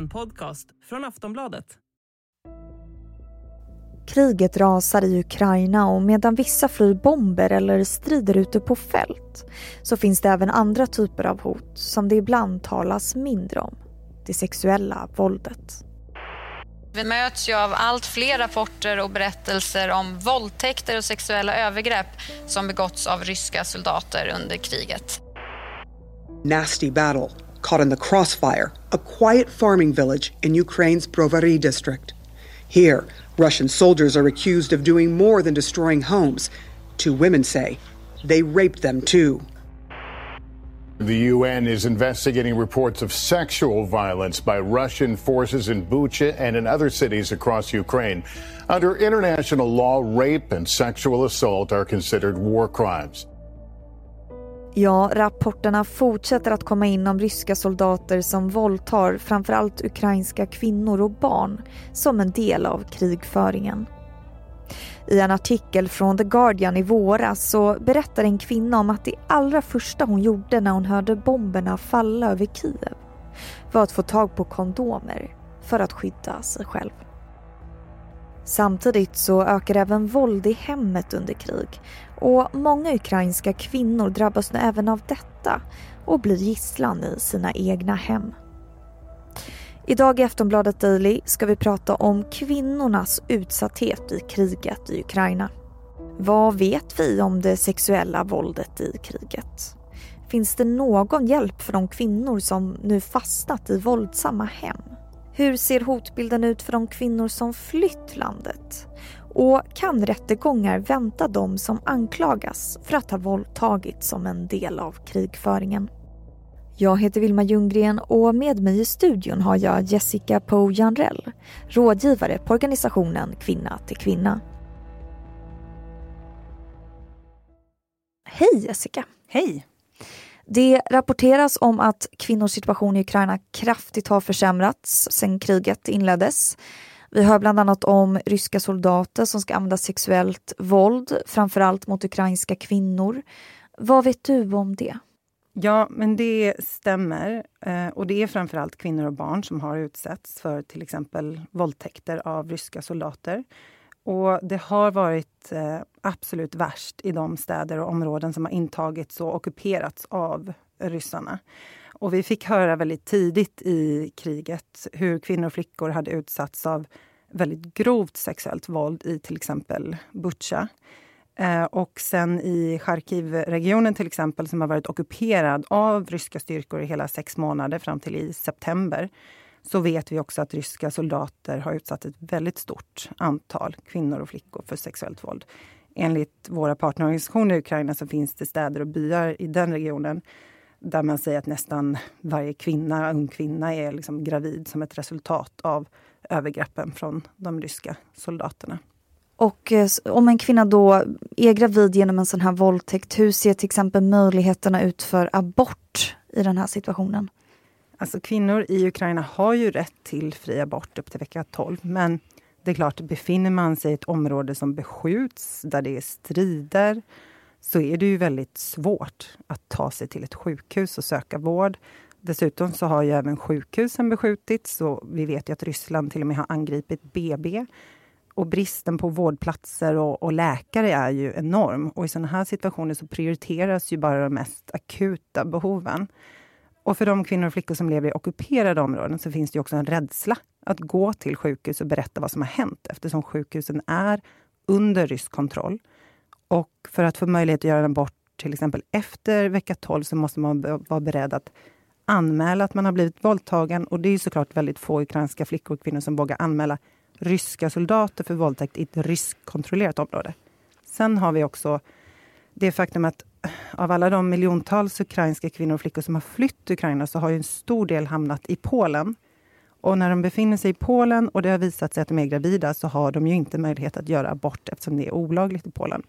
En podcast från Aftonbladet. Kriget rasar i Ukraina och medan vissa flyr bomber eller strider ute på fält så finns det även andra typer av hot som det ibland talas mindre om. Det sexuella våldet. Vi möts ju av allt fler rapporter och berättelser om våldtäkter och sexuella övergrepp som begåtts av ryska soldater under kriget. Nasty battle caught in the crossfire, a quiet farming village in Ukraine's Brovary district. Here, Russian soldiers are accused of doing more than destroying homes. Two women say they raped them too. The UN is investigating reports of sexual violence by Russian forces in Bucha and in other cities across Ukraine. Under international law, rape and sexual assault are considered war crimes. Ja, rapporterna fortsätter att komma in om ryska soldater som våldtar framförallt ukrainska kvinnor och barn som en del av krigföringen. I en artikel från The Guardian i våras så berättar en kvinna om att det allra första hon gjorde när hon hörde bomberna falla över Kiev var att få tag på kondomer för att skydda sig själv. Samtidigt så ökar även våld i hemmet under krig och många ukrainska kvinnor drabbas nu även av detta och blir gisslan i sina egna hem. Idag i Aftonbladet Daily ska vi prata om kvinnornas utsatthet i kriget i Ukraina. Vad vet vi om det sexuella våldet i kriget? Finns det någon hjälp för de kvinnor som nu fastnat i våldsamma hem? Hur ser hotbilden ut för de kvinnor som flytt landet? Och kan rättegångar vänta dem som anklagas för att ha våldtagit som en del av krigföringen? Jag heter Vilma Ljunggren och med mig i studion har jag Jessica Poe Janrell, rådgivare på organisationen Kvinna till Kvinna. Hej Jessica! Hej! Det rapporteras om att kvinnors situation i Ukraina kraftigt har försämrats sedan kriget inleddes. Vi hör bland annat om ryska soldater som ska använda sexuellt våld, framförallt mot ukrainska kvinnor. Vad vet du om det? Ja, men det stämmer. Eh, och det är framförallt kvinnor och barn som har utsatts för till exempel våldtäkter av ryska soldater. Och det har varit eh, absolut värst i de städer och områden som har intagits och ockuperats av ryssarna. Och vi fick höra väldigt tidigt i kriget hur kvinnor och flickor hade utsatts av väldigt grovt sexuellt våld i till exempel Butja. Eh, och sen i Charkivregionen till exempel, som har varit ockuperad av ryska styrkor i hela sex månader fram till i september, så vet vi också att ryska soldater har utsatt ett väldigt stort antal kvinnor och flickor för sexuellt våld. Enligt våra partnerorganisationer i Ukraina så finns det städer och byar i den regionen där man säger att nästan varje kvinna, ung kvinna är liksom gravid som ett resultat av övergreppen från de ryska soldaterna. Och eh, om en kvinna då är gravid genom en sån här våldtäkt, hur ser till exempel möjligheterna ut för abort i den här situationen? Alltså kvinnor i Ukraina har ju rätt till fri abort upp till vecka 12, men det är klart, befinner man sig i ett område som beskjuts, där det är strider, så är det ju väldigt svårt att ta sig till ett sjukhus och söka vård. Dessutom så har ju även sjukhusen beskjutits och vi vet ju att Ryssland till och med har angripit BB. Och bristen på vårdplatser och, och läkare är ju enorm. Och i sådana här situationer så prioriteras ju bara de mest akuta behoven. Och för de kvinnor och flickor som lever i ockuperade områden så finns det också en rädsla att gå till sjukhus och berätta vad som har hänt eftersom sjukhusen är under rysk kontroll. Och för att få möjlighet att göra en abort till exempel efter vecka 12 så måste man vara beredd att anmäla att man har blivit våldtagen. Och det är såklart väldigt få ukrainska flickor och kvinnor som vågar anmäla ryska soldater för våldtäkt i ett ryskkontrollerat område. Sen har vi också det faktum att av alla de miljontals ukrainska kvinnor och flickor som har flytt Ukraina så har ju en stor del hamnat i Polen. Och när de befinner sig i Polen och det har visat sig att de är gravida så har de ju inte möjlighet att göra abort eftersom det är olagligt i Polen.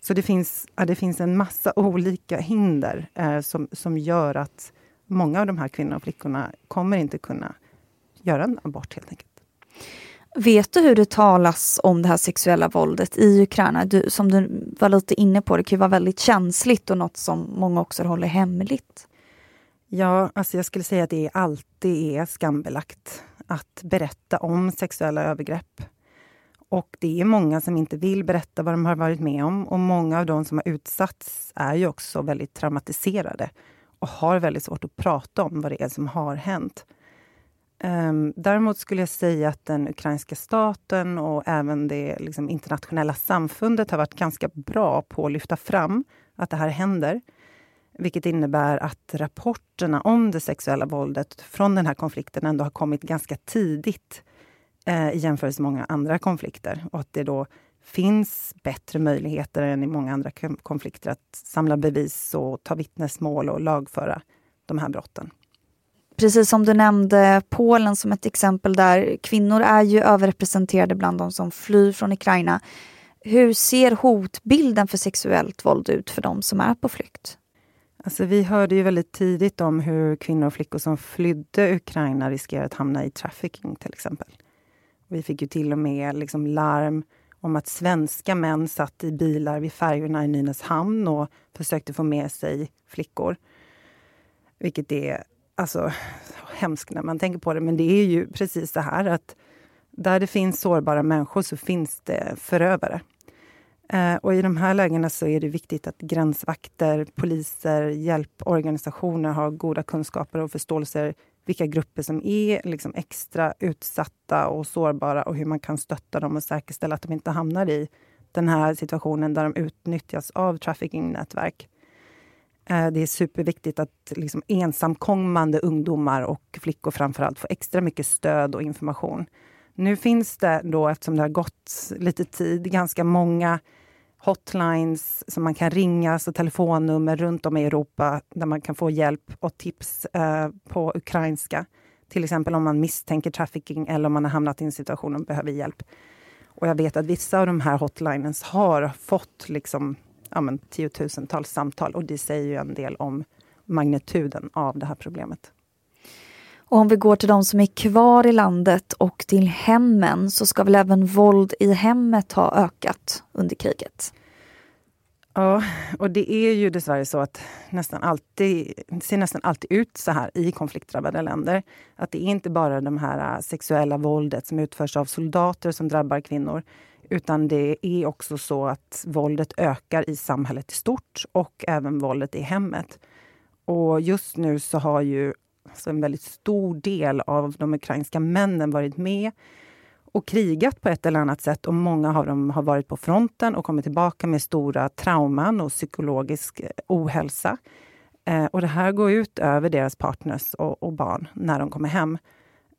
Så det finns, ja, det finns en massa olika hinder eh, som, som gör att många av de här kvinnorna och flickorna kommer inte kunna göra en abort helt enkelt. Vet du hur det talas om det här sexuella våldet i Ukraina? Du, som du var lite inne på, det kan ju vara väldigt känsligt och något som många också håller hemligt. Ja, alltså jag skulle säga att det alltid är skambelagt att berätta om sexuella övergrepp. Och det är många som inte vill berätta vad de har varit med om. Och många av de som har utsatts är ju också väldigt traumatiserade och har väldigt svårt att prata om vad det är som har hänt. Um, däremot skulle jag säga att den ukrainska staten och även det liksom, internationella samfundet har varit ganska bra på att lyfta fram att det här händer. Vilket innebär att rapporterna om det sexuella våldet från den här konflikten ändå har kommit ganska tidigt eh, i jämförelse med många andra konflikter. Och att det då finns bättre möjligheter än i många andra konflikter att samla bevis och ta vittnesmål och lagföra de här brotten. Precis som du nämnde Polen som ett exempel där kvinnor är ju överrepresenterade bland de som flyr från Ukraina. Hur ser hotbilden för sexuellt våld ut för de som är på flykt? Alltså vi hörde ju väldigt tidigt om hur kvinnor och flickor som flydde Ukraina riskerar att hamna i trafficking till exempel. Vi fick ju till och med liksom larm om att svenska män satt i bilar vid färjorna i Nynäshamn och försökte få med sig flickor. Vilket är alltså, hemskt när man tänker på det, men det är ju precis så här att där det finns sårbara människor så finns det förövare. Eh, och i de här lägena så är det viktigt att gränsvakter, poliser, hjälporganisationer har goda kunskaper och förståelser vilka grupper som är liksom extra utsatta och sårbara och hur man kan stötta dem och säkerställa att de inte hamnar i den här situationen där de utnyttjas av trafficking-nätverk. Eh, det är superviktigt att liksom ensamkommande ungdomar och flickor framförallt får extra mycket stöd och information. Nu finns det då, eftersom det har gått lite tid, ganska många hotlines som man kan ringa, så telefonnummer runt om i Europa där man kan få hjälp och tips eh, på ukrainska. Till exempel om man misstänker trafficking eller om man har hamnat i en situation och behöver hjälp. Och jag vet att vissa av de här hotlines har fått liksom, ja, men, tiotusentals samtal och det säger ju en del om magnituden av det här problemet. Och om vi går till de som är kvar i landet och till hemmen så ska väl även våld i hemmet ha ökat under kriget? Ja, och det är ju dessvärre så att nästan alltid, det ser nästan alltid ut så här i konfliktdrabbade länder. Att det är inte bara det här sexuella våldet som utförs av soldater som drabbar kvinnor. Utan det är också så att våldet ökar i samhället i stort och även våldet i hemmet. Och just nu så har ju alltså en väldigt stor del av de ukrainska männen varit med och krigat på ett eller annat sätt. Och många av dem har varit på fronten och kommit tillbaka med stora trauman och psykologisk eh, ohälsa. Eh, och det här går ut över deras partners och, och barn när de kommer hem.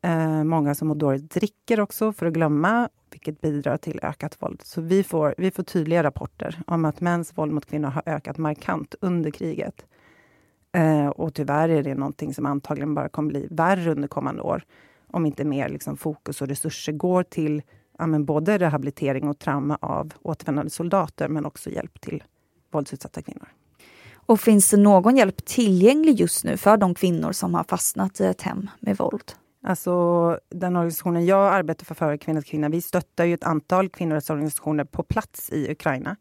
Eh, många som mår dåligt dricker också för att glömma, vilket bidrar till ökat våld. Så vi får, vi får tydliga rapporter om att mäns våld mot kvinnor har ökat markant under kriget. Eh, och tyvärr är det någonting som antagligen bara kommer bli värre under kommande år. Om inte mer liksom, fokus och resurser går till ja, men både rehabilitering och trauma av återvändande soldater, men också hjälp till våldsutsatta kvinnor. Och finns det någon hjälp tillgänglig just nu för de kvinnor som har fastnat i ett hem med våld? Alltså, den organisationen jag arbetar för, för Kvinna till kvinna, vi stöttar ju ett antal kvinnorättsorganisationer på plats i Ukraina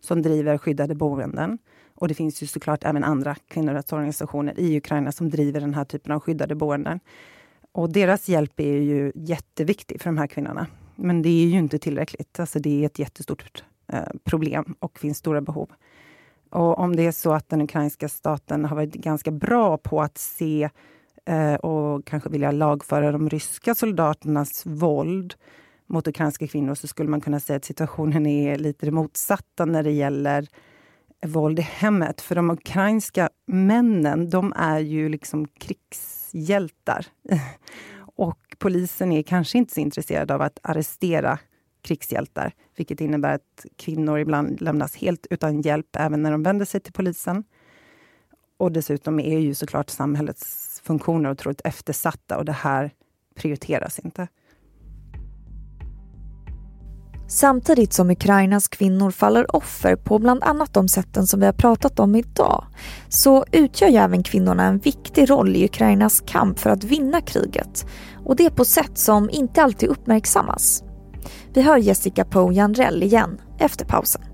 som driver skyddade boenden. Och det finns ju såklart även andra kvinnorättsorganisationer i Ukraina som driver den här typen av skyddade boenden. Och deras hjälp är ju jätteviktig för de här kvinnorna. Men det är ju inte tillräckligt. Alltså det är ett jättestort eh, problem och finns stora behov. Och om det är så att den ukrainska staten har varit ganska bra på att se Eh, och kanske vilja lagföra de ryska soldaternas våld mot ukrainska kvinnor så skulle man kunna säga att situationen är lite det motsatta när det gäller våld i hemmet. För de ukrainska männen, de är ju liksom krigshjältar. Och polisen är kanske inte så intresserad av att arrestera krigshjältar, vilket innebär att kvinnor ibland lämnas helt utan hjälp även när de vänder sig till polisen. Och dessutom är ju såklart samhällets funktioner otroligt eftersatta och det här prioriteras inte. Samtidigt som Ukrainas kvinnor faller offer på bland annat de sätten som vi har pratat om idag så utgör ju även kvinnorna en viktig roll i Ukrainas kamp för att vinna kriget och det på sätt som inte alltid uppmärksammas. Vi hör Jessica Poe Janrell igen efter pausen.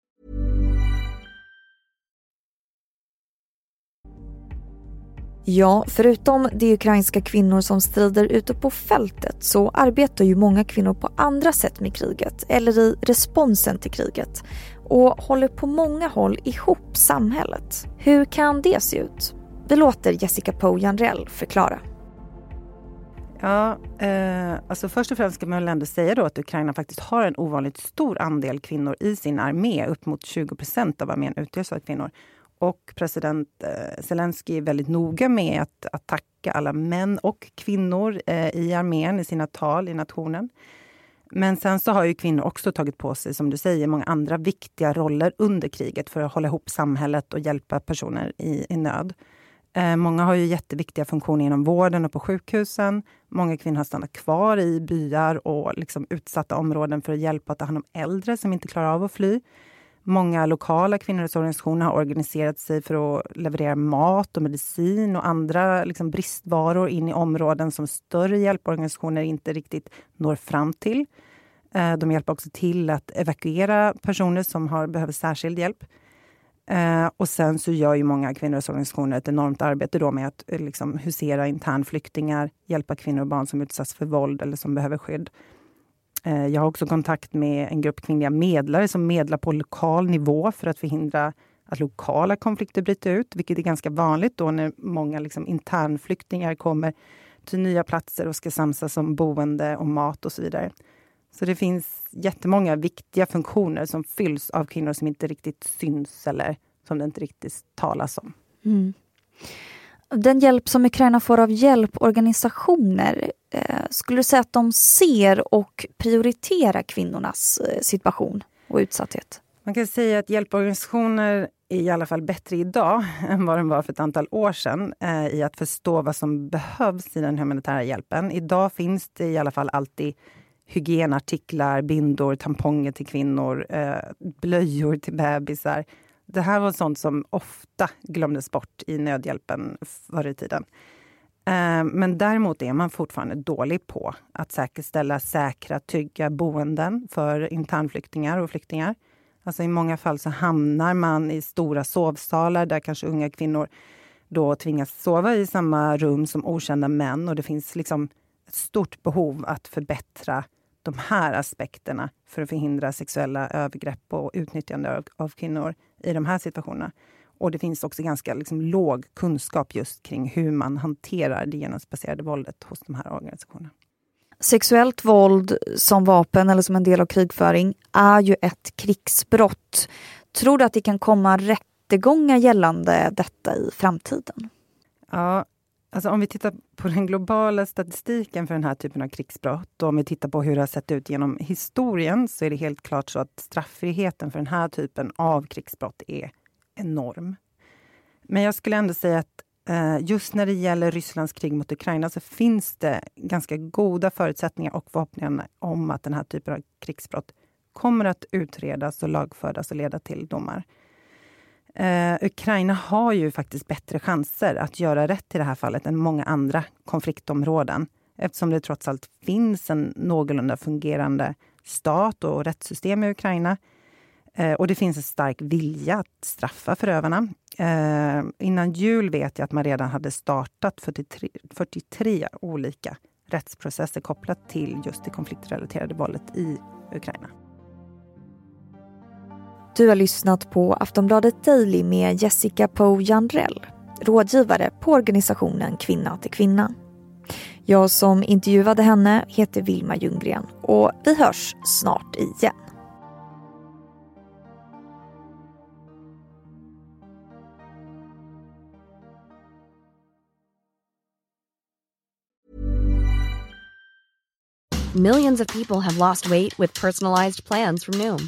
Ja, förutom de ukrainska kvinnor som strider ute på fältet så arbetar ju många kvinnor på andra sätt med kriget eller i responsen till kriget och håller på många håll ihop samhället. Hur kan det se ut? Vi låter Jessica Poe Janrell förklara. Ja, eh, alltså först och främst ska man väl ändå säga då att Ukraina faktiskt har en ovanligt stor andel kvinnor i sin armé. Upp mot 20 procent av armén utgörs av kvinnor. Och president eh, Zelensky är väldigt noga med att, att tacka alla män och kvinnor eh, i armén i sina tal i nationen. Men sen så har ju kvinnor också tagit på sig, som du säger, många andra viktiga roller under kriget för att hålla ihop samhället och hjälpa personer i, i nöd. Eh, många har ju jätteviktiga funktioner inom vården och på sjukhusen. Många kvinnor har stannat kvar i byar och liksom utsatta områden för att hjälpa att ta hand om äldre som inte klarar av att fly. Många lokala kvinnorättsorganisationer har organiserat sig för att leverera mat och medicin och andra liksom bristvaror in i områden som större hjälporganisationer inte riktigt når fram till. Eh, de hjälper också till att evakuera personer som har, behöver särskild hjälp. Eh, och sen så gör ju många kvinnorättsorganisationer ett enormt arbete då med att eh, liksom husera internflyktingar, hjälpa kvinnor och barn som utsatts för våld eller som behöver skydd. Eh, jag har också kontakt med en grupp kvinnliga medlare som medlar på lokal nivå för att förhindra att lokala konflikter bryter ut, vilket är ganska vanligt då när många liksom internflyktingar kommer till nya platser och ska samsas om boende och mat och så vidare. Så det finns jättemånga viktiga funktioner som fylls av kvinnor som inte riktigt syns eller som det inte riktigt talas om. Mm. Den hjälp som Ukraina får av hjälporganisationer, eh, skulle du säga att de ser och prioriterar kvinnornas eh, situation och utsatthet? Man kan säga att hjälporganisationer är i alla fall bättre idag än vad de var för ett antal år sedan eh, i att förstå vad som behövs i den humanitära hjälpen. Idag finns det i alla fall alltid hygienartiklar, bindor, tamponger till kvinnor, eh, blöjor till bebisar. Det här var sånt som ofta glömdes bort i nödhjälpen förr i tiden. Eh, men däremot är man fortfarande dålig på att säkerställa säkra, trygga boenden för internflyktingar och flyktingar. Alltså I många fall så hamnar man i stora sovsalar där kanske unga kvinnor då tvingas sova i samma rum som okända män. Och Det finns liksom ett stort behov att förbättra de här aspekterna för att förhindra sexuella övergrepp och utnyttjande av, av kvinnor i de här situationerna. Och det finns också ganska liksom, låg kunskap just kring hur man hanterar det genusbaserade våldet hos de här organisationerna. Sexuellt våld som vapen eller som en del av krigföring är ju ett krigsbrott. Tror du att det kan komma rättegångar gällande detta i framtiden? Ja, Alltså om vi tittar på den globala statistiken för den här typen av krigsbrott och om vi tittar på hur det har sett ut genom historien så är det helt klart så att strafffriheten för den här typen av krigsbrott är enorm. Men jag skulle ändå säga att eh, just när det gäller Rysslands krig mot Ukraina så finns det ganska goda förutsättningar och förhoppningar om att den här typen av krigsbrott kommer att utredas och lagföras och leda till domar. Eh, Ukraina har ju faktiskt bättre chanser att göra rätt i det här fallet än många andra konfliktområden eftersom det trots allt finns en någorlunda fungerande stat och rättssystem i Ukraina. Eh, och det finns en stark vilja att straffa förövarna. Eh, innan jul vet jag att man redan hade startat 43, 43 olika rättsprocesser kopplat till just det konfliktrelaterade våldet i Ukraina. Du har lyssnat på Aftonbladet Daily med Jessica Poe Jandrell, rådgivare på organisationen Kvinna till kvinna. Jag som intervjuade henne heter Vilma Ljunggren och vi hörs snart igen. Millions of people have lost weight with personalized plans from Noom